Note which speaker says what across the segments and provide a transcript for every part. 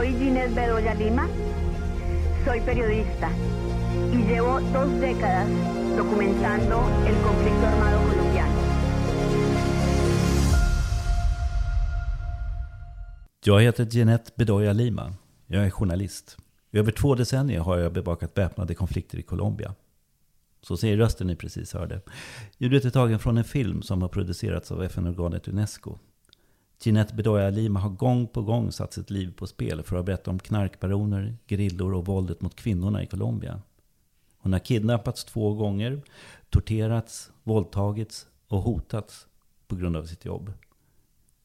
Speaker 1: Soy Ginés Bedoya Lima, soy periodista y llevo dos décadas documentando el conflicto armado colombiano.
Speaker 2: Jag heter Jeanette Bedoya Lima. Jag är journalist. I över två decennier har jag bevakat väpnade konflikter i Colombia. Så säger rösten ni precis hörde. Ljudet är tagen från en film som har producerats av FN-organet Unesco. Jeanette Bedoya Lima har gång på gång satt sitt liv på spel för att berätta om knarkbaroner, grillor och våldet mot kvinnorna i Colombia. Hon har kidnappats två gånger, torterats, våldtagits och hotats på grund av sitt jobb.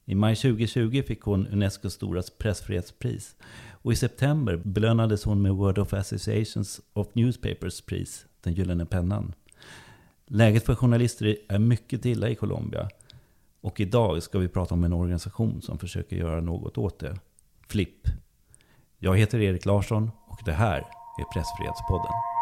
Speaker 2: I maj 2020 fick hon Unescos stora pressfrihetspris. Och i september belönades hon med Word of Associations of Newspapers pris, den gyllene pennan. Läget för journalister är mycket illa i Colombia. Och idag ska vi prata om en organisation som försöker göra något åt det. Flipp. Jag heter Erik Larsson och det här är Pressfrihetspodden.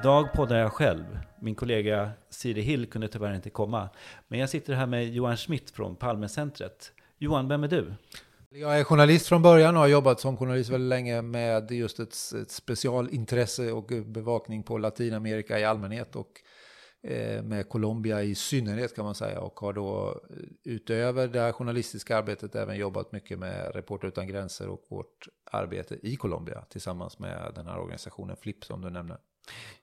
Speaker 2: Idag poddar jag själv. Min kollega Siri Hill kunde tyvärr inte komma. Men jag sitter här med Johan Schmidt från Palmecentret. Johan, vem är du?
Speaker 3: Jag är journalist från början och har jobbat som journalist väldigt länge med just ett, ett specialintresse och bevakning på Latinamerika i allmänhet och eh, med Colombia i synnerhet kan man säga och har då eh, utöver det här journalistiska arbetet även jobbat mycket med Reporter utan gränser och vårt arbete i Colombia tillsammans med den här organisationen FLIP som du nämner.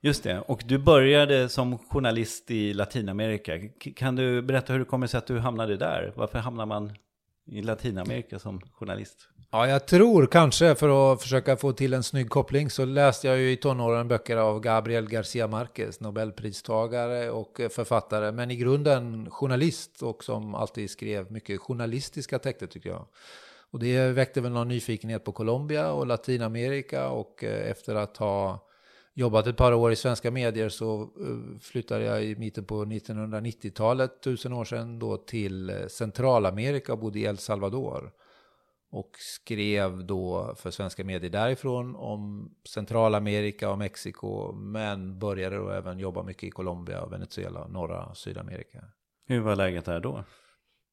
Speaker 2: Just det, och du började som journalist i Latinamerika. Kan du berätta hur det kommer sig att du hamnade där? Varför hamnar man i Latinamerika som journalist?
Speaker 3: Ja, jag tror kanske för att försöka få till en snygg koppling så läste jag ju i tonåren böcker av Gabriel Garcia Marquez, Nobelpristagare och författare, men i grunden journalist och som alltid skrev mycket journalistiska texter tycker jag. Och det väckte väl någon nyfikenhet på Colombia och Latinamerika och eh, efter att ha jobbat ett par år i svenska medier så eh, flyttade jag i mitten på 1990-talet, tusen år sedan, då till eh, Centralamerika och bodde i El Salvador. Och skrev då för svenska medier därifrån om Centralamerika och Mexiko, men började då även jobba mycket i Colombia, Venezuela, norra Sydamerika.
Speaker 2: Hur var läget där då?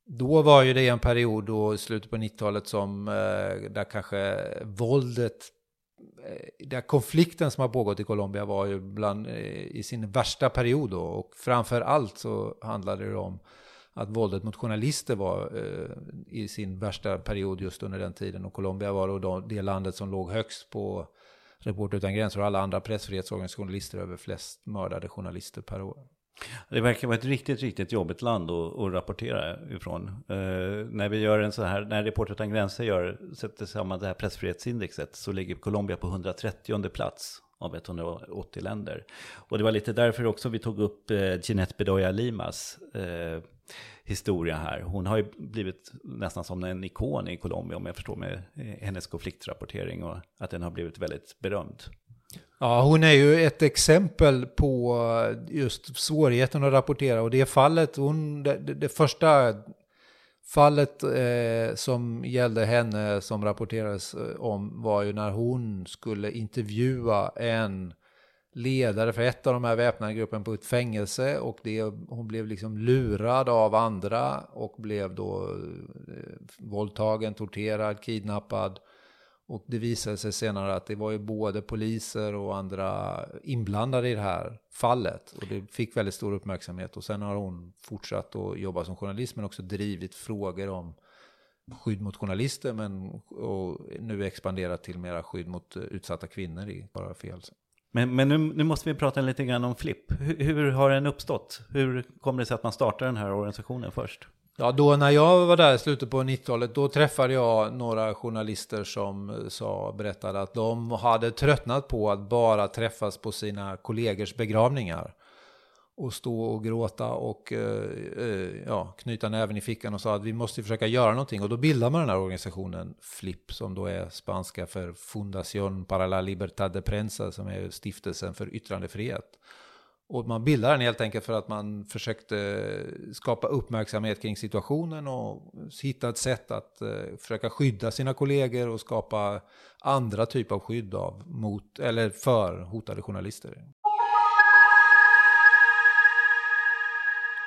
Speaker 3: Då var ju det en period då i slutet på 90-talet som eh, där kanske våldet Eh, där konflikten som har pågått i Colombia var ju bland, eh, i sin värsta period då, och framför allt så handlade det om att våldet mot journalister var eh, i sin värsta period just under den tiden. Och Colombia var då det landet som låg högst på Reporter utan gränser och alla andra pressfrihetsorganisationer över flest mördade journalister per år.
Speaker 2: Det verkar vara ett riktigt, riktigt jobbigt land att, att rapportera ifrån. Eh, när vi gör en så här, när Reporter utan gränser gör, sätter samman det här pressfrihetsindexet så ligger Colombia på 130 plats av 180 länder. Och det var lite därför också vi tog upp eh, Jeanette Bedoya Limas eh, historia här. Hon har ju blivit nästan som en ikon i Colombia om jag förstår med eh, hennes konfliktrapportering och att den har blivit väldigt berömd.
Speaker 3: Ja, hon är ju ett exempel på eh, just svårigheten att rapportera. Och det fallet, hon, det, det första fallet eh, som gällde henne som rapporterades eh, om var ju när hon skulle intervjua en ledare för ett av de här väpnade gruppen på ett fängelse. Och det, hon blev liksom lurad av andra och blev då eh, våldtagen, torterad, kidnappad och det visade sig senare att det var ju både poliser och andra inblandade i det här fallet. Och det fick väldigt stor uppmärksamhet. Och sen har hon fortsatt att jobba som journalist men också drivit frågor om skydd mot journalister men och nu expanderat till mera skydd mot eh, utsatta kvinnor i bara fel.
Speaker 2: Men, men nu, nu, måste vi prata lite grann om FLIP. Hur, hur har den uppstått? Hur kommer det sig att man startar den här organisationen först?
Speaker 3: Ja, då när jag var där i slutet på 90-talet, då träffade jag några journalister som eh, sa, berättade att de hade tröttnat på att bara träffas på sina kollegors begravningar. Och stå och gråta och eh, eh ja, knyta näven i fickan och sa att vi måste försöka göra någonting. Och då bildade man den här organisationen FLIP som då är spanska för Fundación para la Libertad de Prensa som är stiftelsen för yttrandefrihet. Och man bildade den helt enkelt för att man försökte skapa uppmärksamhet kring situationen och hitta ett sätt att eh, försöka skydda sina kollegor och skapa andra typer av skydd av mot, eller för hotade journalister.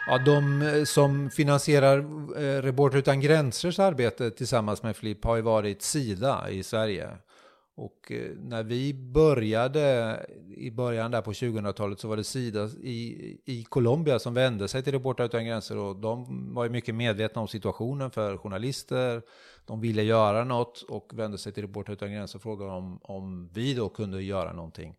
Speaker 3: Ja, de eh, som finansierar eh, Reporter utan gränsers arbete tillsammans med Flipp har ju varit Sida i Sverige. Och eh, när vi började i början där på 2000-talet så var det Sida i, i Colombia som vände sig till Reportrar utan gränser och de var ju mycket medvetna om situationen för journalister. De ville göra något och vände sig till Reportrar utan gränser och frågade om, om vi då kunde göra någonting.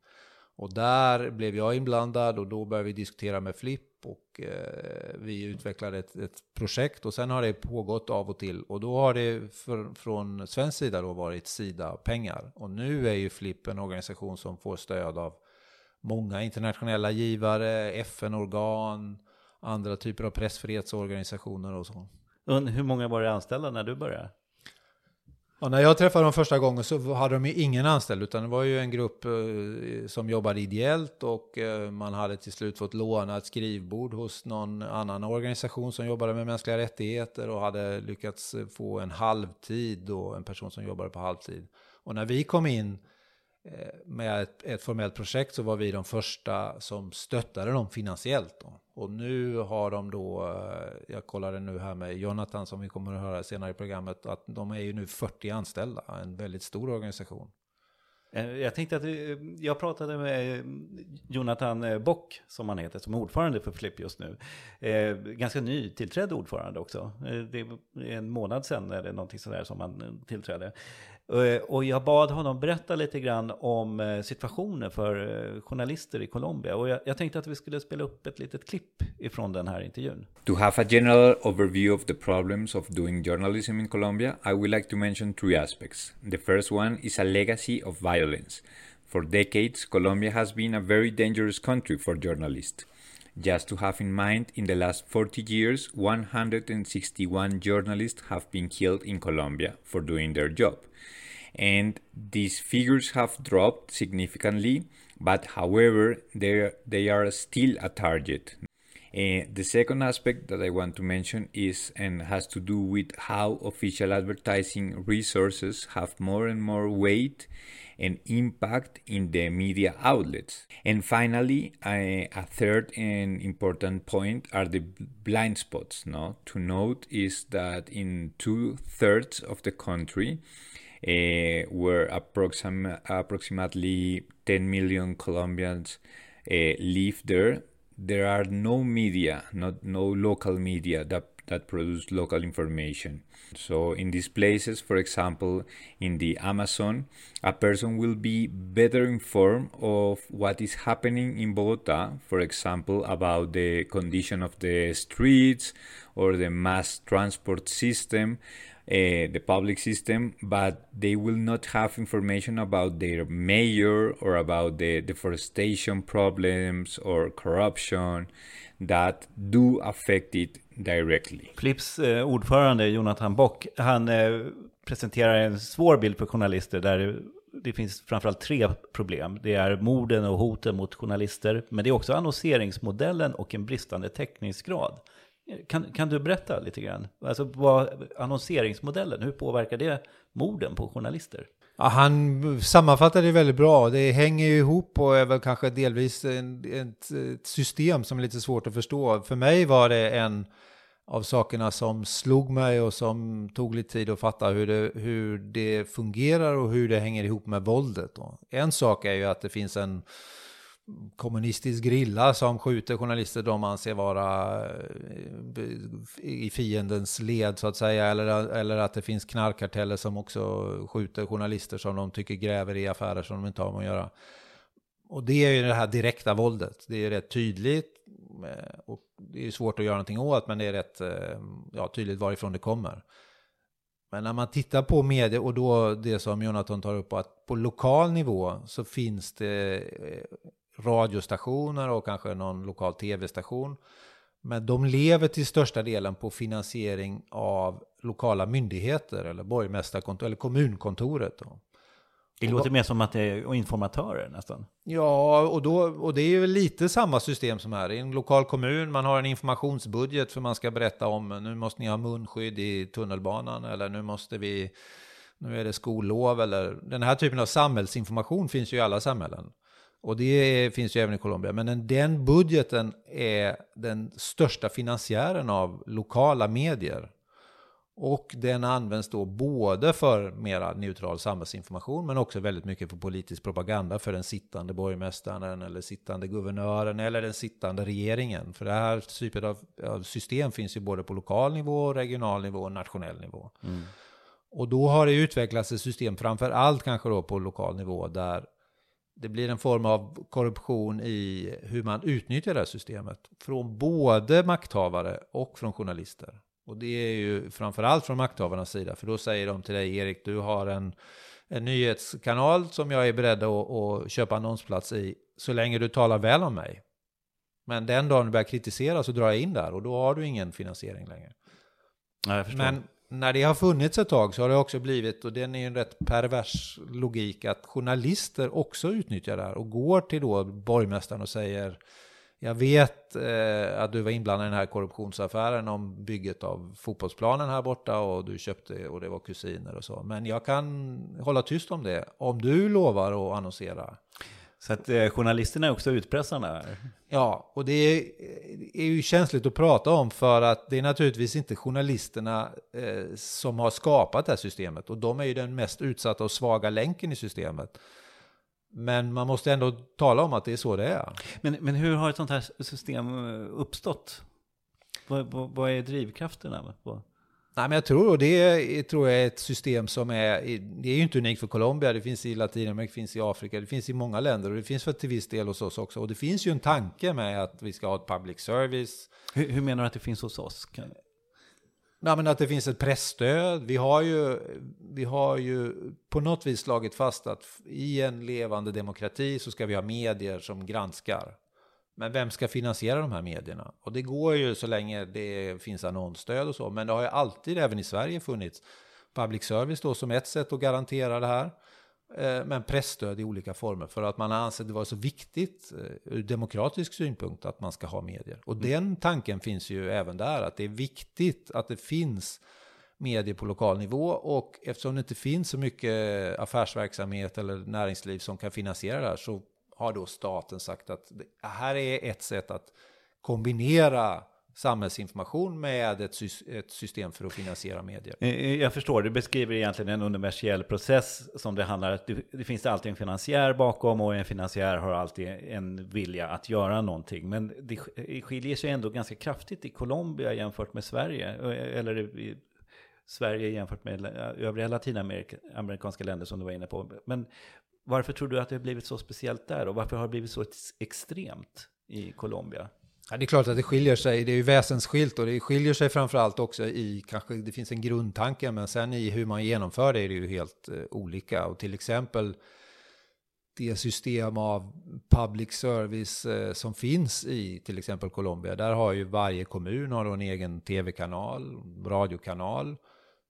Speaker 3: Och där blev jag inblandad och då började vi diskutera med Flipp och eh, vi utvecklade ett, ett, projekt och sen har det pågått av och till och då har det för, från svensk sida då varit Sida-pengar. Och nu är ju Flipp en organisation som får stöd av många internationella givare, FN-organ, andra typer av pressfrihetsorganisationer och så.
Speaker 2: Hur många var det anställda när du började?
Speaker 3: Ja, när jag träffade dem första gången så hade de ju ingen anställd utan det var ju en grupp eh, som jobbade ideellt och eh, man hade till slut fått låna ett skrivbord hos någon annan organisation som jobbade med mänskliga rättigheter och hade lyckats få en halvtid och en person som jobbade på halvtid. Och när vi kom in Eh, Eh, med ett, ett, formellt projekt så var vi de första som stöttade dem finansiellt. Då. Och nu har de då, eh, jag kollade nu här med Jonathan som vi kommer att höra senare i programmet, att de är ju nu 40 anställda, en väldigt stor organisation.
Speaker 2: Eh, jag tänkte att jag pratade med Jonathan Bock, som han heter, som är ordförande för Flipp just nu. Ganska ny tillträdd ordförande också. Det är en månad sedan eller någonting sådär som han tillträdde. Eh, och jag bad honom berätta lite grann om eh, situationen för eh, journalister i Colombia. Och jag, jag tänkte att vi skulle spela upp ett litet klipp ifrån den här intervjun.
Speaker 4: To have a general overview of the problems of doing journalism in Colombia, I would like to mention three aspects. The first one is a legacy of violence. For decades, Colombia has been a very dangerous country for journalists. Just to have in mind, in the last 40 years, 161 journalists have been killed in Colombia for doing their job. And these figures have dropped significantly, but however, they are still a target. Uh, the second aspect that I want to mention is and has to do with how official advertising resources have more and more weight and impact in the media outlets. And finally, a third and important point are the blind spots. No? To note is that in two thirds of the country, where approxim- approximately 10 million Colombians uh, live there, there are no media, not no local media that that produce local information. So, in these places, for example, in the Amazon, a person will be better informed of what is happening in Bogota, for example, about the condition of the streets or the mass transport system, uh, the public system, but they will not have information about their mayor or about the deforestation problems or corruption that do affect it directly.
Speaker 2: Flips eh, ordförande Jonathan Bock, han eh, presenterar en svår bild för journalister där det finns framförallt tre problem. Det är morden och hoten mot journalister, men det är också annonseringsmodellen och en bristande täckningsgrad. Kan, kan du berätta lite grann? Alltså vad, annonseringsmodellen, hur påverkar det morden på journalister?
Speaker 3: Ja, han sammanfattar det väldigt bra. Det hänger ju ihop och är väl kanske delvis en, ett, ett, system som är lite svårt att förstå. För mig var det en av sakerna som slog mig och som tog lite tid att fatta hur det, hur det fungerar och hur det hänger ihop med våldet. En sak är ju att det finns en kommunistisk grilla som skjuter journalister de anser vara eh, i fiendens led så att säga. Eller, eller att det finns knarkkarteller som också skjuter journalister som de tycker gräver i affärer som de inte har med att göra. Och det är ju det här direkta våldet. Det är rätt tydligt. Eh, och det är svårt att göra någonting åt men det är rätt eh, ja, tydligt varifrån det kommer. Men när man tittar på media och då det som Jonathan tar upp att på lokal nivå så finns det radiostationer och kanske någon lokal tv-station. Men de lever till största delen på finansiering av lokala myndigheter eller borgmästarkontor eller kommunkontoret. Då.
Speaker 2: Det låter mer som att det är informatörer nästan.
Speaker 3: Ja, och, då, och det är ju lite samma system som här. I en lokal kommun, man har en informationsbudget för man ska berätta om nu måste ni ha munskydd i tunnelbanan eller nu måste vi, nu är det skollov eller den här typen av samhällsinformation finns ju i alla samhällen. Och det finns ju även i Colombia. Men den budgeten är den största finansiären av lokala medier. Och den används då både för mera neutral samhällsinformation men också väldigt mycket för politisk propaganda för den sittande borgmästaren eller sittande guvernören eller den sittande regeringen. För det här typen av system finns ju både på lokal nivå, regional nivå och nationell nivå. Mm. Och då har det utvecklats ett system, framför allt kanske då på lokal nivå, där det blir en form av korruption i hur man utnyttjar det här systemet. Från både makthavare och från journalister. Och det är ju framförallt från makthavarnas sida. För då säger de till dig, Erik, du har en, en nyhetskanal som jag är beredd att, att köpa annonsplats i. Så länge du talar väl om mig. Men den dagen du börjar kritisera så drar jag in där och då har du ingen finansiering längre.
Speaker 2: Ja,
Speaker 3: Men när det har funnits ett tag så har det också blivit, och den är ju en rätt pervers logik, att journalister också utnyttjar det här och går till då borgmästaren och säger jag vet eh, att du var inblandad i den här korruptionsaffären om bygget av fotbollsplanen här borta och du köpte och det var kusiner och så. Men jag kan hålla tyst om det om du lovar att annonsera.
Speaker 2: Så att eh, journalisterna är också utpressarna?
Speaker 3: Ja, och det är, är, ju känsligt att prata om för att det är naturligtvis inte journalisterna eh, som har skapat det här systemet och de är ju den mest utsatta och svaga länken i systemet. Men man måste ändå tala om att det är så det är.
Speaker 2: Men, men hur har ett sånt här system eh, uppstått? Vad, vad, vad är drivkrafterna?
Speaker 3: Nej, men jag tror och det tror jag är ett system som är, det är ju inte unikt för Colombia, det finns i Latinamerika, det finns i Afrika, det finns i många länder och det finns för till viss del hos oss också. Och det finns ju en tanke med att vi ska ha ett public service.
Speaker 2: Hur, hur menar du att det finns hos oss? Kan...
Speaker 3: Nej, men att det finns ett pressstöd. Vi har, ju, vi har ju på något vis slagit fast att i en levande demokrati så ska vi ha medier som granskar. Men vem ska finansiera de här medierna? Och det går ju så länge det finns annonsstöd och så. Men det har ju alltid, även i Sverige, funnits public service då som ett sätt att garantera det här. Eh, men pressstöd i olika former för att man har ansett det vara så viktigt eh, ur demokratisk synpunkt att man ska ha medier. Och mm. den tanken finns ju även där, att det är viktigt att det finns medier på lokal nivå och eftersom det inte finns så mycket affärsverksamhet eller näringsliv som kan finansiera det här så har då staten sagt att det här är ett sätt att kombinera samhällsinformation med ett, system för att finansiera medier.
Speaker 2: Eh, eh, jag förstår, du beskriver egentligen en universell process som det handlar om. Det, det finns alltid en finansiär bakom och en finansiär har alltid en vilja att göra någonting. Men det eh, skiljer sig ändå ganska kraftigt i Colombia jämfört med Sverige. Eller i Sverige jämfört med övriga latinamerikanska länder som du var inne på. Men varför tror du att det har blivit så speciellt där och varför har det blivit så extremt i Colombia?
Speaker 3: Ja, det är klart att det skiljer sig, det är ju väsensskilt och det skiljer sig framförallt också i, kanske det finns en grundtanke, men sen i hur man genomför det är det ju helt eh, olika. Och till exempel det system av public service eh, som finns i till exempel Colombia, där har ju varje kommun har en egen tv-kanal, radiokanal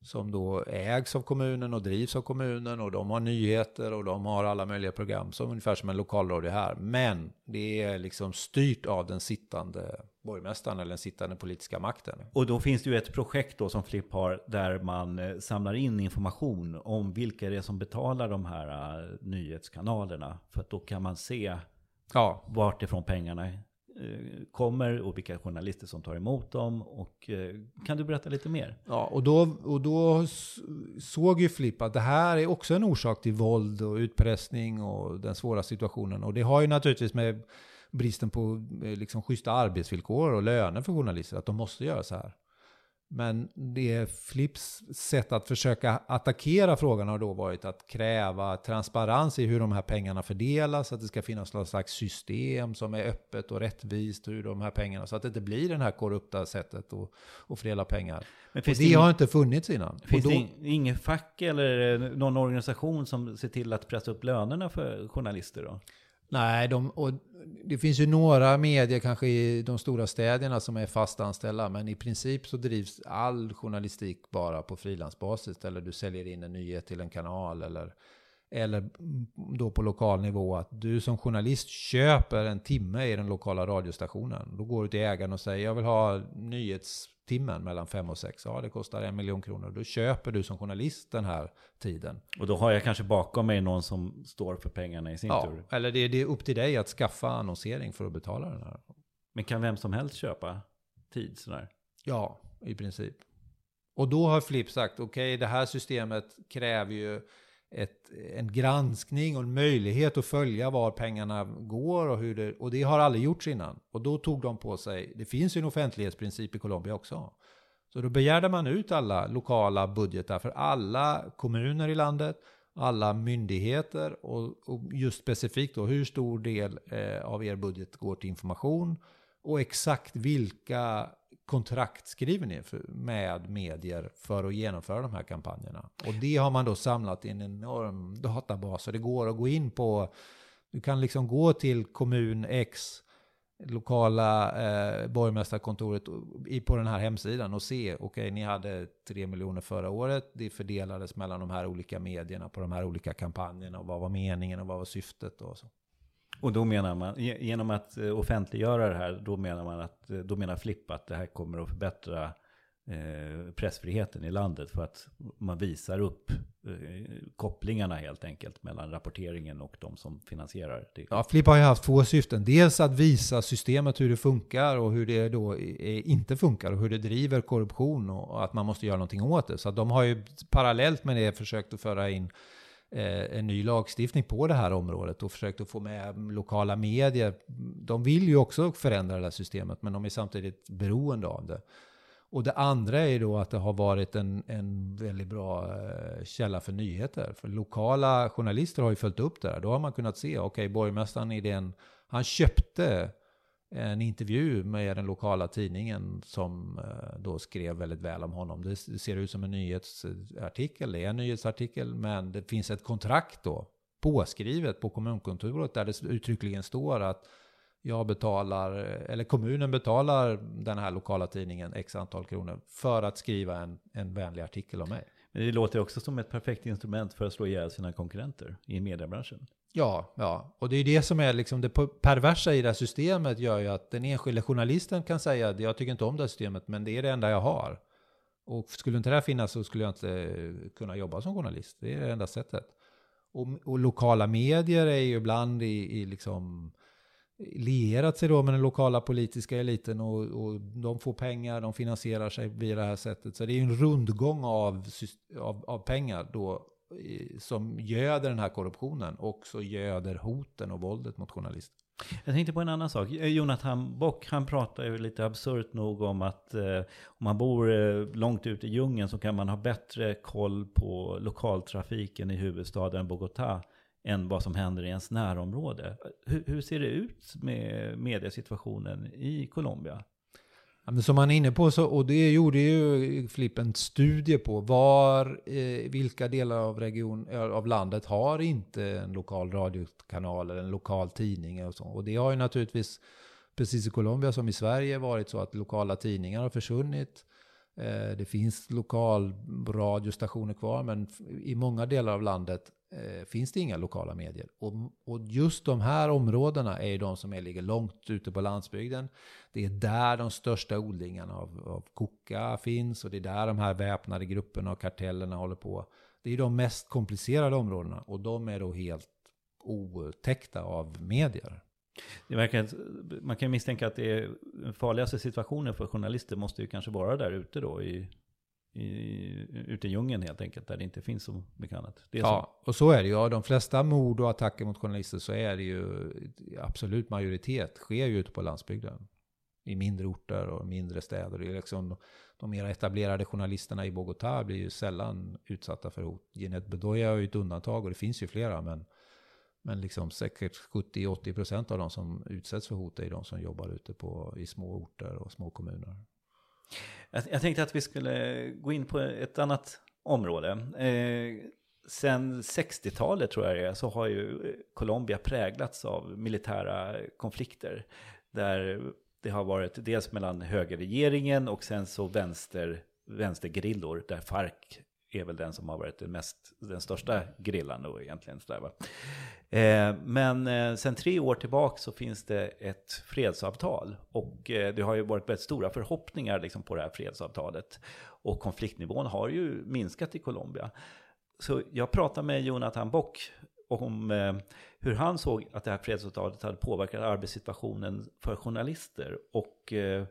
Speaker 3: som då ägs av kommunen och drivs av kommunen och de har nyheter och de har alla möjliga program som ungefär som en lokalradio här. Men det är liksom styrt av den sittande borgmästaren eller den sittande politiska makten.
Speaker 2: Och då finns det ju ett projekt då som Flipp har där man eh, samlar in information om vilka det är som betalar de här uh, nyhetskanalerna. För att då kan man se ja. vart ifrån pengarna Eh, Eh, kommer och vilka journalister som tar emot dem. Och, eh, kan du berätta lite mer?
Speaker 3: Ja, och då, och då såg ju Flipp att det här är också en orsak till våld och utpressning och den svåra situationen. Och det har ju naturligtvis med bristen på eh, liksom, schyssta arbetsvillkor och löner för journalister, att de måste göra så här. Men det Flips sätt att försöka attackera frågan har då varit att kräva transparens i hur de här pengarna fördelas, att det ska finnas något slags system som är öppet och rättvist, hur de här pengarna, så att det inte blir det här korrupta sättet att, att fördela pengar. Men och det, det har inte funnits innan.
Speaker 2: Finns då, det inget fack eller någon organisation som ser till att pressa upp lönerna för journalister då?
Speaker 3: Nej, de, och det finns ju några medier kanske i de stora städerna som är fast anställda, men i princip så drivs all journalistik bara på frilansbasis. Eller du säljer in en nyhet till en kanal eller eller då på lokal nivå att du som journalist köper en timme i den lokala radiostationen. Då går du till ägaren och säger jag vill ha nyhetstimmen mellan fem och sex. Ja, det kostar en miljon kronor. Då köper du som journalist den här tiden.
Speaker 2: Och då har jag kanske bakom mig någon som står för pengarna i sin
Speaker 3: Ja,
Speaker 2: tur.
Speaker 3: eller det, det är upp till dig att skaffa annonsering för att betala den här.
Speaker 2: Men kan vem som helst köpa tid sådär?
Speaker 3: Ja, i princip. Och då har Flipp sagt, okej, det här systemet kräver ju ett, en granskning och en möjlighet att följa var pengarna går och hur det, och det har aldrig gjorts innan. Och då tog de på sig, det finns ju en offentlighetsprincip i Colombia också. Så då begärde man ut alla lokala budgetar för alla kommuner i landet, alla myndigheter och, och just specifikt då hur stor del eh, av er budget går till information och exakt vilka kontrakt skriver ni för, med medier för att genomföra de här kampanjerna. Och det har man då samlat i en enorm databas. Så det går att gå in på, du kan liksom gå till kommun X, lokala eh, borgmästarkontoret i, på den här hemsidan och se, okej ni hade 3 miljoner förra året, det fördelades mellan de här olika medierna på de här olika kampanjerna och vad var meningen och vad var syftet och så.
Speaker 2: Och då menar man, genom att eh, offentliggöra det här, då menar man att, eh, då menar Flipp att det här kommer att förbättra eh, pressfriheten i landet för att man visar upp eh, kopplingarna helt enkelt mellan rapporteringen och de som finansierar det.
Speaker 3: Ja, Flipp har ju haft två syften. Dels att visa systemet hur det funkar och hur det då inte funkar och hur det driver korruption och att man måste göra någonting åt det. Så att de har ju parallellt med det försökt att föra in Eh, en ny lagstiftning på det här området och försökt att få med lokala medier. De vill ju också förändra det här systemet men de är samtidigt beroende av det. Och det andra är då att det har varit en, en väldigt bra eh, källa för nyheter. För lokala journalister har ju följt upp det här. Då har man kunnat se, okej, borgmästaren i den, han köpte en intervju med den lokala tidningen som eh, då skrev väldigt väl om honom. Det ser ut som en nyhetsartikel, det är en nyhetsartikel, men det finns ett kontrakt då påskrivet på kommunkontoret där det uttryckligen står att jag betalar, eller kommunen betalar den här lokala tidningen x antal kronor för att skriva en, en vänlig artikel om mig.
Speaker 2: Men det låter också som ett perfekt instrument för att slå ihjäl sina konkurrenter i mediebranschen.
Speaker 3: Ja, ja, och det är det som är liksom det perversa i det här systemet gör ju att den enskilde journalisten kan säga att jag tycker inte om det här systemet, men det är det enda jag har. Och skulle inte det här finnas så skulle jag inte eh, kunna jobba som journalist. Det är det enda sättet. Och, och lokala medier är ju ibland i, i liksom lierat sig då med den lokala politiska eliten och, och de får pengar, de finansierar sig via det här sättet. Så det är ju en rundgång av, av, av pengar då som göder den här korruptionen och så göder hoten och våldet mot journalister.
Speaker 2: Jag tänkte på en annan sak. Eh, Jonathan Bock, han pratar ju lite absurt nog om att eh, om man bor eh, långt ute i djungeln så kan man ha bättre koll på lokaltrafiken i huvudstaden Bogotá än vad som händer i ens närområde. Hur, hur ser det ut med mediesituationen i Colombia?
Speaker 3: Ja, men som man är inne på, så, och det gjorde ju Flipp en studie på, var, eh, vilka delar av, region, av landet har inte en lokal radiokanal eller en lokal tidning och så. Och det har ju naturligtvis, precis i Colombia som i Sverige, varit så att lokala tidningar har försvunnit. Eh, det finns lokal radiostationer kvar, men i många delar av landet eh, finns det inga lokala medier. Och, och just de här områdena är ju de som är, ligger långt ute på landsbygden. Det är där de största odlingarna av, av koka finns och det är där de här väpnade grupperna och kartellerna håller på. Det är de mest komplicerade områdena och de är då helt otäckta av medier.
Speaker 2: Det verkar, man kan misstänka att det är den farligaste situationen för journalister måste ju kanske vara där ute då i, i, ute i djungeln helt enkelt, där det inte finns så mycket annat. Är så.
Speaker 3: Ja, och så är det ju. Av de flesta mord och attacker mot journalister så är det ju absolut majoritet sker ju ute på landsbygden. I mindre orter och mindre städer. Det är liksom de mer etablerade journalisterna i Bogotá blir ju sällan utsatta för hot. Jeanette Bedoya är ju ett undantag och det finns ju flera. Men, men liksom säkert 70-80% av de som utsätts för hot är de som jobbar ute på, i små orter och små kommuner.
Speaker 2: Jag, jag tänkte att vi skulle gå in på ett annat område. Eh, sen 60-talet tror jag det är, så har ju Colombia präglats av militära konflikter. Där det har varit dels mellan högerregeringen och sen så vänster, vänstergrillor där FARC är väl den som har varit den, mest, den största grillan då egentligen. Sådär, va? Eh, men eh, sen tre år tillbaka så finns det ett fredsavtal. Och eh, det har ju varit väldigt stora förhoppningar liksom, på det här fredsavtalet. Och konfliktnivån har ju minskat i Colombia. Så jag pratade med Jonathan Bock om eh, hur han såg att det här fredsavtalet hade påverkat arbetssituationen för journalister. Och eh,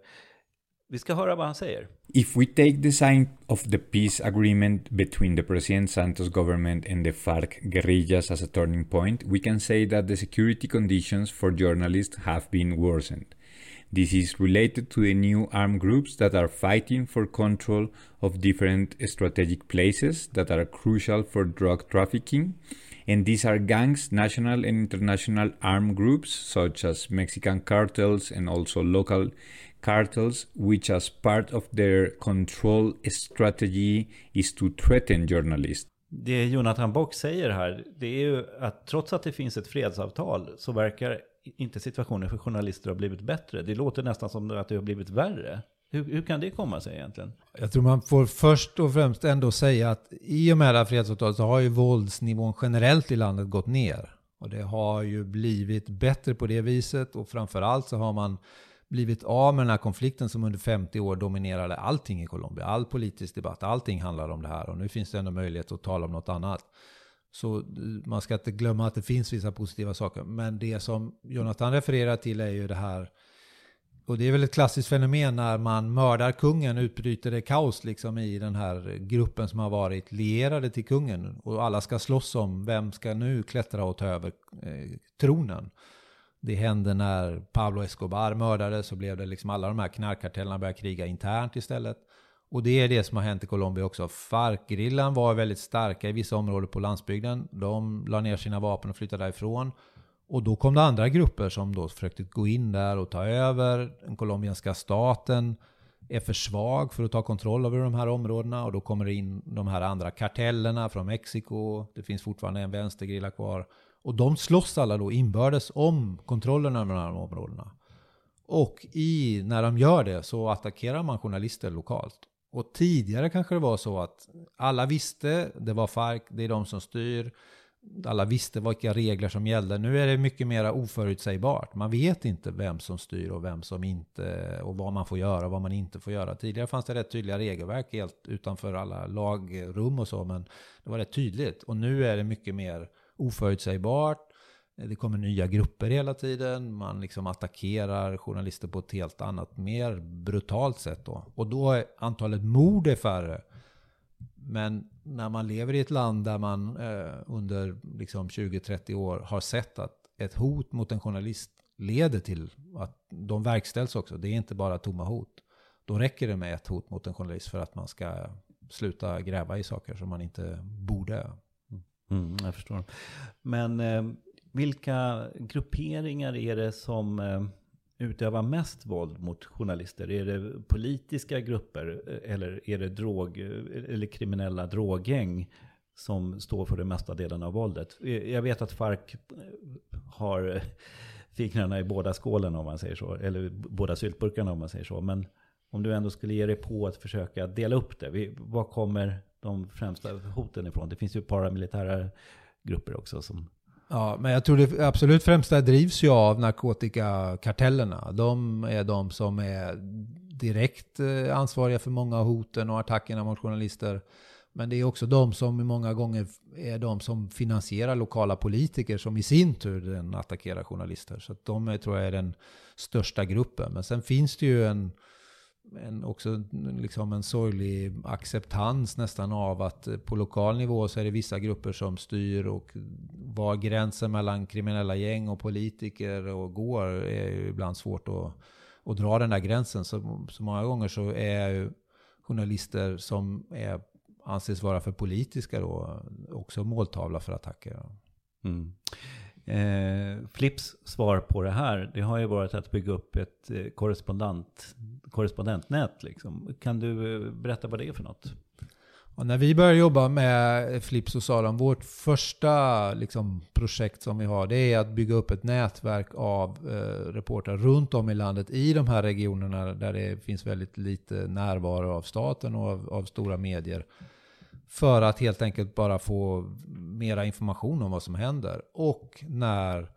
Speaker 2: vi ska höra vad han säger.
Speaker 4: If we take the sign of the peace agreement between the President Santos government and the FARC guerrillas as a turning point, we can say that the security conditions for journalists have been worsened. This is related to the new armed groups that are fighting for control of different strategic places that are crucial for drug trafficking. And these are gangs, national and international armed groups, such as Mexican cartels and also local cartels, which, as part of their control strategy, is to threaten journalists.
Speaker 2: Det Jonathan Bock säger här, det är ju att trots att det finns ett fredsavtal så verkar inte situationen för journalister ha blivit bättre. Det låter nästan som att det har blivit värre. Hur, hur, kan det komma sig egentligen?
Speaker 3: Jag tror man får först och främst ändå säga att i och med det här fredsavtalet så har ju våldsnivån generellt i landet gått ner. Och det har ju blivit bättre på det viset och framförallt så har man blivit av med den här konflikten som under 50 år dominerade allting i Colombia. All politisk debatt, allting handlar om det här och nu finns det ändå möjlighet att tala om något annat. Så eh, man ska inte glömma att det finns vissa positiva saker. Men det som Jonathan refererar till är ju det här och det är väl ett klassiskt fenomen när man mördar kungen utbryter det kaos liksom i den här gruppen som har varit lierade till kungen. Och alla ska slåss om vem ska nu klättra och ta över eh, tronen. Det hände när Pablo Escobar mördades så blev det liksom alla de här knarkkartellerna började kriga internt istället. Och det är det som har hänt i Colombia också. Farc-grillan var väldigt starka i vissa områden på landsbygden. De la ner sina vapen och flyttade därifrån. Och då kom det andra grupper som då försökte gå in där och ta över. Den colombianska staten är för svag för att ta kontroll över de här områdena. Och då kommer det in de här andra kartellerna från Mexiko. Det finns fortfarande en vänstergrilla kvar. Och de slåss alla då inbördes om kontrollen över de här områdena. Och i, när de gör det så attackerar man journalister lokalt. Och tidigare kanske det var så att alla visste, det var FARC, det är de som styr. Alla visste vilka regler som gällde. Nu är det mycket mer oförutsägbart. Man vet inte vem som styr och vem som inte och vad man får göra och vad man inte får göra. Tidigare fanns det rätt tydliga regelverk helt utanför alla lagrum och så, men det var rätt tydligt. Och nu är det mycket mer oförutsägbart. Det kommer nya grupper hela tiden. Man liksom attackerar journalister på ett helt annat, mer brutalt sätt. Då. Och då är antalet mord är färre. Men när man lever i ett land där man eh, under liksom 20-30 år har sett att ett hot mot en journalist leder till att de verkställs också. Det är inte bara tomma hot. Då räcker det med ett hot mot en journalist för att man ska sluta gräva i saker som man inte borde.
Speaker 2: Mm, jag förstår. Men eh, vilka grupperingar är det som eh, utövar mest våld mot journalister? Är det politiska grupper eh, eller är det drog, eh, eller kriminella droggäng som står för den mesta delen av våldet? Eh, jag vet att FARC har fingrarna i båda skålen om man säger så, eller båda syltburkarna om man säger så. Men om du ändå skulle ge dig på att försöka dela upp det, Vad kommer de främsta hoten ifrån? Det finns ju paramilitära grupper också som
Speaker 3: Ja, men jag tror det absolut främsta drivs ju av narkotikakartellerna. De är de som är direkt eh, ansvariga för många av hoten och attackerna mot journalister. Men det är också de som många gånger är de som finansierar lokala politiker som i sin tur attackerar journalister. Så de är, tror jag är den största gruppen. Men sen finns det ju en en, också liksom en sorglig acceptans nästan av att på lokal nivå så är det vissa grupper som styr och var gränsen mellan kriminella gäng och politiker och går är ju ibland svårt att, att dra den där gränsen. Så, så många gånger så är ju journalister som är, anses vara för politiska då också måltavla för attacker. Mm.
Speaker 2: Eh, Flips svar på det här, det har ju varit att bygga upp ett eh, korrespondent, korrespondentnät. Liksom. Kan du eh, berätta vad det är för något?
Speaker 3: Och när vi började jobba med Flips och Salon, vårt första liksom, projekt som vi har, det är att bygga upp ett nätverk av eh, reportrar runt om i landet i de här regionerna där det finns väldigt lite närvaro av staten och av, av stora medier för att helt enkelt bara få mera information om vad som händer. Och när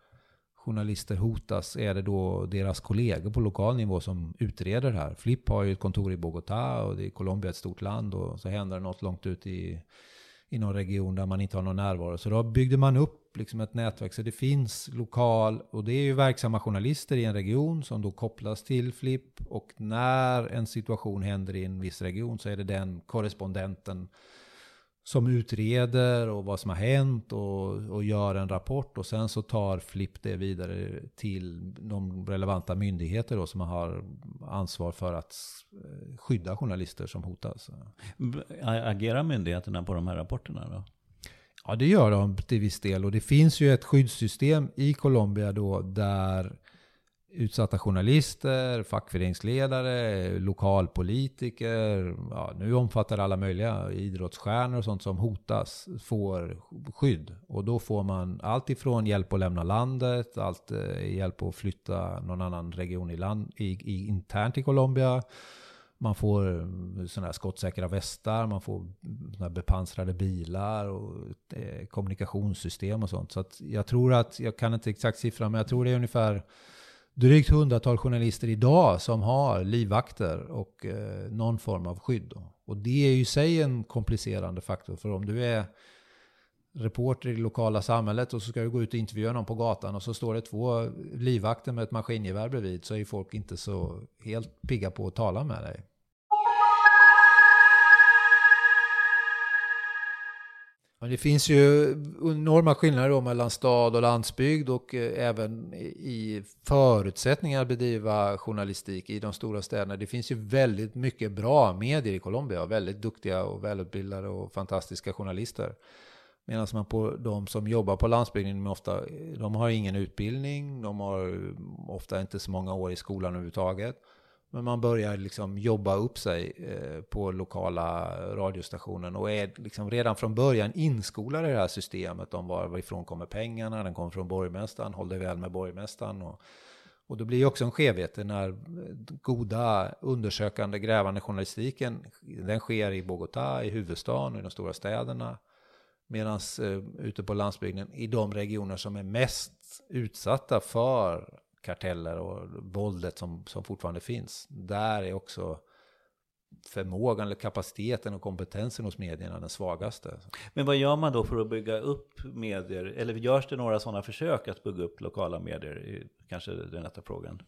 Speaker 3: journalister hotas är det då deras kollegor på lokal nivå som utreder det här. Flipp har ju ett kontor i Bogotá och det är Colombia ett stort land och så händer det något långt ut i, i någon region där man inte har någon närvaro. Så då byggde man upp liksom ett nätverk. Så det finns lokal, och det är ju verksamma journalister i en region som då kopplas till Flipp. Och när en situation händer i en viss region så är det den korrespondenten som utreder och vad som har hänt och, och gör en rapport. Och sen så tar Flipp det vidare till de relevanta myndigheter då, som har ansvar för att eh, skydda journalister som hotas.
Speaker 2: Agerar myndigheterna på de här rapporterna då?
Speaker 3: Ja, det gör de till viss del. Och det finns ju ett skyddssystem i Colombia då där utsatta journalister, fackföreningsledare, lokalpolitiker, ja, nu omfattar alla möjliga idrottsstjärnor och sånt som hotas, får skydd. Och då får man allt ifrån hjälp att lämna landet, allt eh, hjälp att flytta någon annan region i land, i, i, internt i Colombia. Man får mm, sådana här skottsäkra västar, man får mm, såna här bepansrade bilar och eh, kommunikationssystem och sånt. Så att jag tror att, jag kan inte exakt siffran, men jag tror det är ungefär drygt hundratal journalister idag som har livvakter och eh, någon form av skydd. Och det är ju i sig en komplicerande faktor. För om du är reporter i det lokala samhället och så ska du gå ut och intervjua någon på gatan och så står det två livvakter med ett maskingevär bredvid så är folk inte så helt pigga på att tala med dig. Men det finns ju enorma skillnader mellan stad och landsbygd och eh, även i förutsättningar att bedriva journalistik i de stora städerna. Det finns ju väldigt mycket bra medier i Colombia, väldigt duktiga och välutbildade och fantastiska journalister. Medan man på de som jobbar på landsbygden, ofta, de har ingen utbildning, de har ofta inte så många år i skolan överhuvudtaget. Men man börjar liksom jobba upp sig eh, på lokala radiostationen och är liksom redan från början inskolad i det här systemet om varifrån kommer pengarna, den kommer från borgmästaren, håll dig väl med borgmästaren. Och, och det blir också en skevhet när eh, goda undersökande grävande journalistiken, den sker i Bogotá, i huvudstaden och i de stora städerna. Medan eh, ute på landsbygden, i de regioner som är mest utsatta för karteller och våldet som, som fortfarande finns. Där är också förmågan, eller kapaciteten och kompetensen hos medierna den svagaste.
Speaker 2: Men vad gör man då för att bygga upp medier? Eller görs det några sådana försök att bygga upp lokala medier? Kanske den rätta frågan.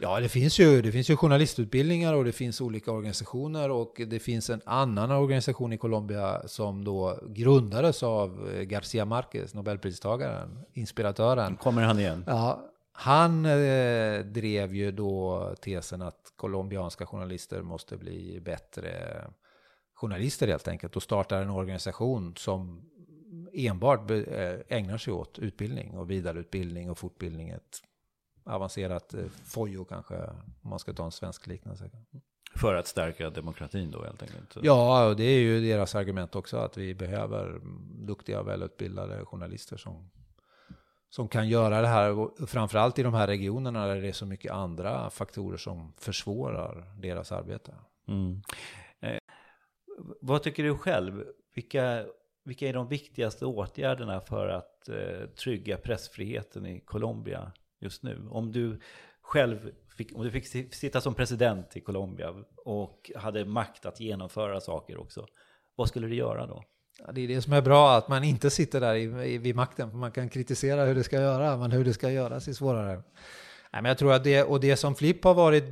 Speaker 3: Ja, det finns, ju, det finns ju journalistutbildningar och det finns olika organisationer och det finns en annan organisation i Colombia som då grundades av Garcia Marquez, Nobelpristagaren, inspiratören.
Speaker 2: Kommer han igen?
Speaker 3: Ja, han eh, drev ju då tesen att colombianska journalister måste bli bättre journalister helt enkelt och startar en organisation som enbart eh, ägnar sig åt utbildning och vidareutbildning och fortbildning. Ett avancerat eh, FOJO kanske, om man ska ta en svensk liknelse.
Speaker 2: För att stärka demokratin då helt enkelt?
Speaker 3: Ja, och det är ju deras argument också att vi behöver duktiga välutbildade journalister som som kan göra det här, framförallt i de här regionerna där det är så mycket andra faktorer som försvårar deras arbete. Mm.
Speaker 2: Eh, vad tycker du själv? Vilka, vilka är de viktigaste åtgärderna för att eh, trygga pressfriheten i Colombia just nu? Om du själv fick, om du fick sitta som president i Colombia och hade makt att genomföra saker också, vad skulle du göra då?
Speaker 3: Ja, det är det som är bra, att man inte sitter där i, i, vid makten. För man kan kritisera hur det ska göras, men hur det ska göras är svårare. Nej, men jag tror att det, och det som Flipp har varit,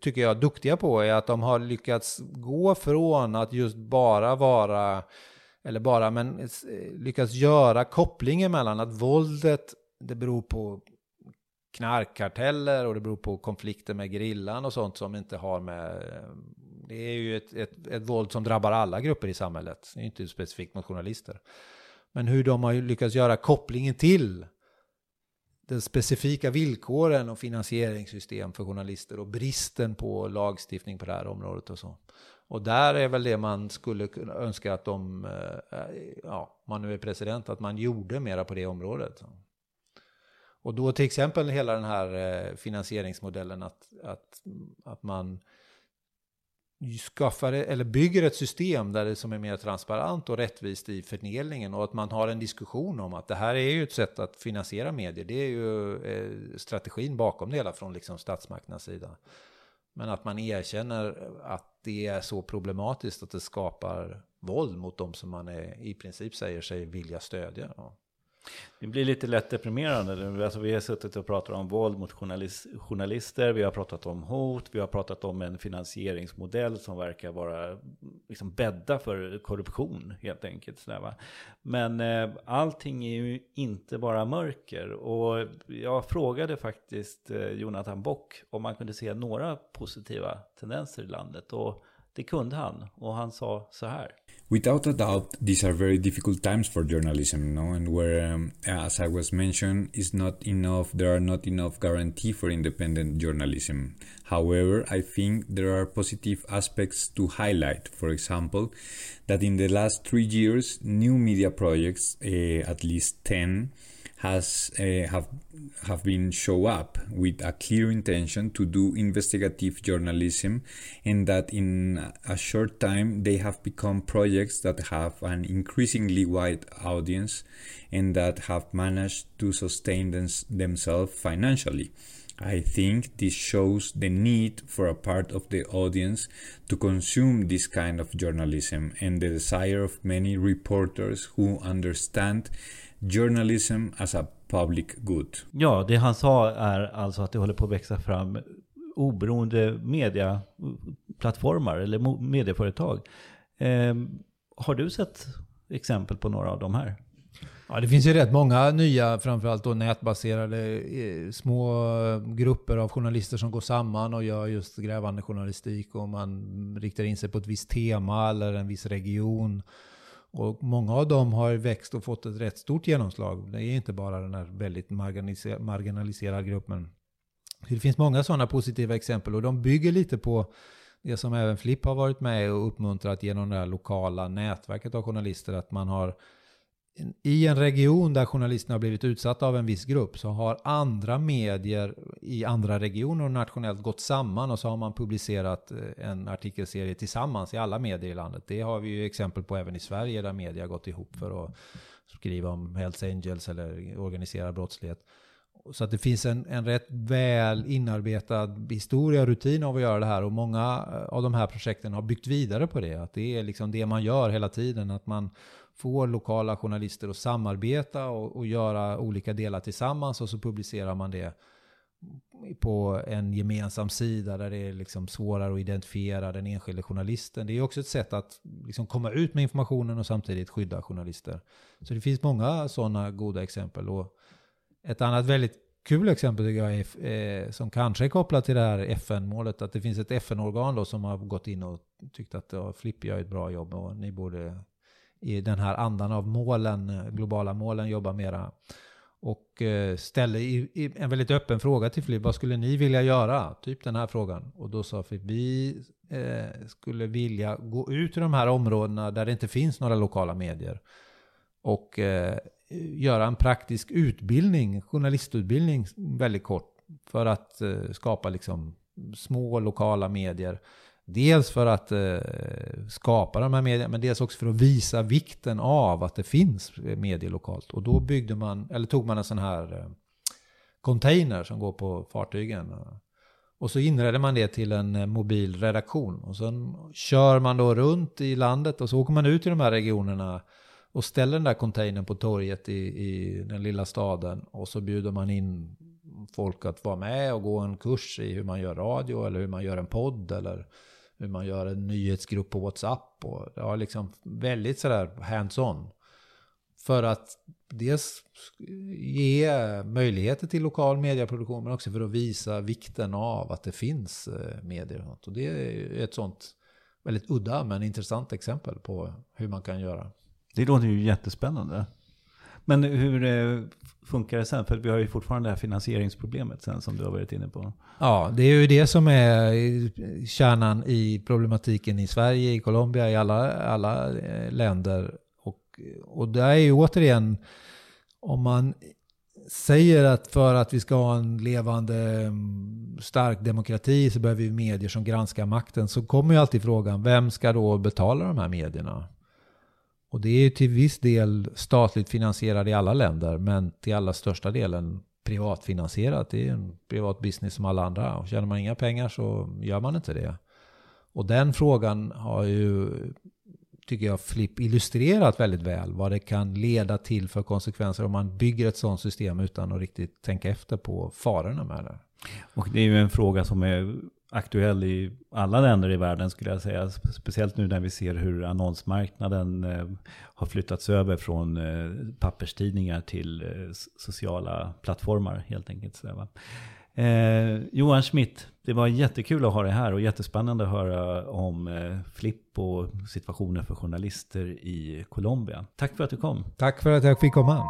Speaker 3: tycker jag, duktiga på är att de har lyckats gå från att just bara vara, eller bara, men lyckats göra kopplingen mellan att våldet, det beror på knarkkarteller och det beror på konflikter med grillan och sånt som inte har med det är ju ett, ett, ett våld som drabbar alla grupper i samhället. Det är inte specifikt mot journalister. Men hur de har lyckats göra kopplingen till den specifika villkoren och finansieringssystem för journalister och bristen på lagstiftning på det här området och så. Och där är väl det man skulle önska att de, eh, ja, man nu är president, att man gjorde mera på det området. Och då till exempel hela den här eh, finansieringsmodellen att, att, att man skaffar eller bygger ett system där det som är mer transparent och rättvist i fördelningen och att man har en diskussion om att det här är ju ett sätt att finansiera medier. Det är ju eh, strategin bakom det hela från liksom statsmakternas sida. Men att man erkänner att det är så problematiskt att det skapar våld mot de som man är, i princip säger sig vilja stödja.
Speaker 2: Det blir lite lätt deprimerande. Alltså vi har suttit och pratat om våld mot journalis journalister, vi har pratat om hot, vi har pratat om en finansieringsmodell som verkar vara liksom bädda för korruption helt enkelt. Sådär, Men eh, allting är ju inte bara mörker. Och jag frågade faktiskt eh, Jonathan Bock om man kunde se några positiva tendenser i landet. Och det kunde han. Och han sa så här.
Speaker 4: Without a doubt, these are very difficult times for journalism, no? And where, um, as I was mentioned, is not enough. There are not enough guarantee for independent journalism. However, I think there are positive aspects to highlight. For example, that in the last three years, new media projects, uh, at least ten, has uh, have have been show up with a clear intention to do investigative journalism and that in a short time they have become projects that have an increasingly wide audience and that have managed to sustain them, themselves financially. I think this shows the need for a part of the audience to consume this kind of journalism and the desire of many reporters who understand journalism as a public good.
Speaker 2: Ja, det han sa är alltså att det håller på att växa fram oberoende mediaplattformar eller medieföretag. Eh, har du sett exempel på några av de här?
Speaker 3: Ja, det finns ju rätt många nya, framförallt då nätbaserade eh, små grupper av journalister som går samman och gör just grävande journalistik och man riktar in sig på ett visst tema eller en viss region. Och många av dem har växt och fått ett rätt stort genomslag. Det är inte bara den här väldigt marginaliserade gruppen. Det finns många sådana positiva exempel och de bygger lite på det som även Flipp har varit med och uppmuntrat genom det här lokala nätverket av journalister. Att man har i en region där journalisterna har blivit utsatta av en viss grupp så har andra medier i andra regioner och nationellt gått samman och så har man publicerat eh, en artikelserie tillsammans i alla medier i landet. Det har vi ju exempel på även i Sverige där media har gått ihop för att skriva om Hells Angels eller organiserad brottslighet. Så att det finns en, en rätt väl inarbetad historia och rutin av att göra det här och många eh, av de här projekten har byggt vidare på det. Att det är liksom det man gör hela tiden, att man får lokala journalister att samarbeta och, och göra olika delar tillsammans och så publicerar man det på en gemensam sida där det är liksom svårare att identifiera den enskilde journalisten. Det är också ett sätt att liksom komma ut med informationen och samtidigt skydda journalister. Så det finns många sådana goda exempel. Och ett annat väldigt kul exempel tycker jag är, eh, som kanske är kopplat till det här FN-målet, att det finns ett FN-organ som har gått in och tyckt att ja, Flipp gör ett bra jobb och ni borde i den här andan av målen, eh, globala målen, jobba mera. Och eh, ställde en väldigt öppen fråga till Flipp, vad skulle ni vilja göra? Typ den här frågan. Och då sa Flipp, vi eh, skulle vilja gå ut i de här områdena där det inte finns några lokala medier. Och göra en praktisk utbildning, journalistutbildning väldigt kort. För att skapa liksom små lokala medier Dels för att eh, skapa de här medierna, men dels också för att visa vikten av att det finns medier lokalt. Och då byggde man, eller tog man en sån här eh, container som går på fartygen. Och så inredde man det till en eh, mobil redaktion. Och sen kör man då runt i landet och så åker man ut i de här regionerna och ställer den där containern på torget i, i den lilla staden. Och så bjuder man in folk att vara med och gå en kurs i hur man gör radio eller hur man gör en podd eller hur man gör en nyhetsgrupp på WhatsApp. Och det liksom väldigt sådär hands-on. För att dels ge möjligheter till lokal medieproduktion men också för att visa vikten av att det finns eh, medier. Och det är ett sånt väldigt udda men intressant exempel på hur man kan göra.
Speaker 2: Det låter ju jättespännande. Men hur eh, funkar det sen? För vi har ju fortfarande det här finansieringsproblemet sen som du har varit inne på.
Speaker 3: Ja, det är ju det som är kärnan i problematiken i Sverige, i Colombia, i alla, alla eh, länder. Och, och det är ju återigen, om man säger att för att vi ska ha en levande mm, stark demokrati så behöver vi medier som granskar makten. Så kommer ju alltid frågan, vem ska då betala de här medierna? Och det är till viss del statligt finansierad i alla länder, men till allra största delen privatfinansierat. Det är en privat business som alla andra. Och tjänar man inga pengar så gör man inte det. Och den frågan har ju, tycker jag, Flipp illustrerat väldigt väl. Vad det kan leda till för konsekvenser om man bygger ett sådant system utan att riktigt tänka efter på farorna med det.
Speaker 2: Och det är ju en fråga som är aktuell i alla länder i världen skulle jag säga. Speciellt nu när vi ser hur annonsmarknaden eh, har flyttats över från eh, papperstidningar till eh, sociala plattformar helt enkelt. Eh, Johan Schmidt, det var jättekul att ha dig här och jättespännande att höra om eh, Flipp och situationen för journalister i Colombia. Tack för att du kom.
Speaker 3: Tack för att jag fick komma.